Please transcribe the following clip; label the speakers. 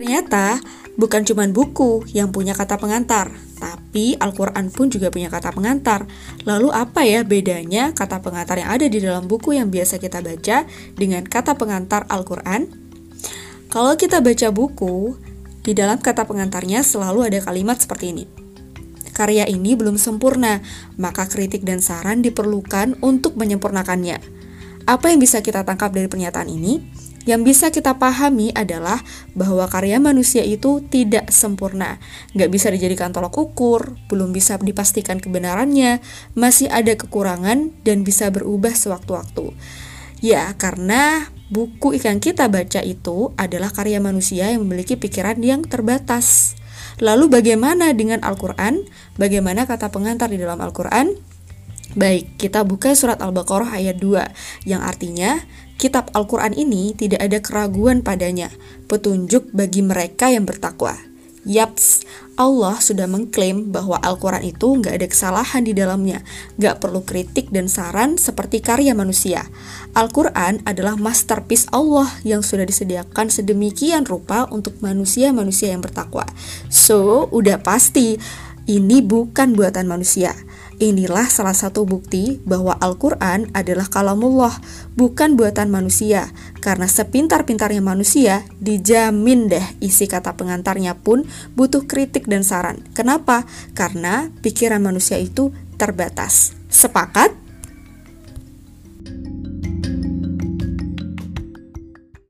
Speaker 1: Ternyata bukan cuma buku yang punya kata pengantar, tapi Al-Quran pun juga punya kata pengantar. Lalu apa ya bedanya kata pengantar yang ada di dalam buku yang biasa kita baca dengan kata pengantar Al-Quran? Kalau kita baca buku, di dalam kata pengantarnya selalu ada kalimat seperti ini. Karya ini belum sempurna, maka kritik dan saran diperlukan untuk menyempurnakannya. Apa yang bisa kita tangkap dari pernyataan ini? Yang bisa kita pahami adalah bahwa karya manusia itu tidak sempurna, nggak bisa dijadikan tolok ukur, belum bisa dipastikan kebenarannya, masih ada kekurangan dan bisa berubah sewaktu-waktu. Ya, karena buku yang kita baca itu adalah karya manusia yang memiliki pikiran yang terbatas. Lalu bagaimana dengan Al-Quran? Bagaimana kata pengantar di dalam Al-Quran? Baik, kita buka surat Al-Baqarah ayat 2 yang artinya kitab Al-Quran ini tidak ada keraguan padanya, petunjuk bagi mereka yang bertakwa. Yaps, Allah sudah mengklaim bahwa Al-Quran itu nggak ada kesalahan di dalamnya, nggak perlu kritik dan saran seperti karya manusia. Al-Quran adalah masterpiece Allah yang sudah disediakan sedemikian rupa untuk manusia-manusia yang bertakwa. So, udah pasti ini bukan buatan manusia. Inilah salah satu bukti bahwa Al-Quran adalah kalamullah, bukan buatan manusia. Karena sepintar-pintarnya manusia, dijamin deh isi kata pengantarnya pun butuh kritik dan saran. Kenapa? Karena pikiran manusia itu terbatas. Sepakat?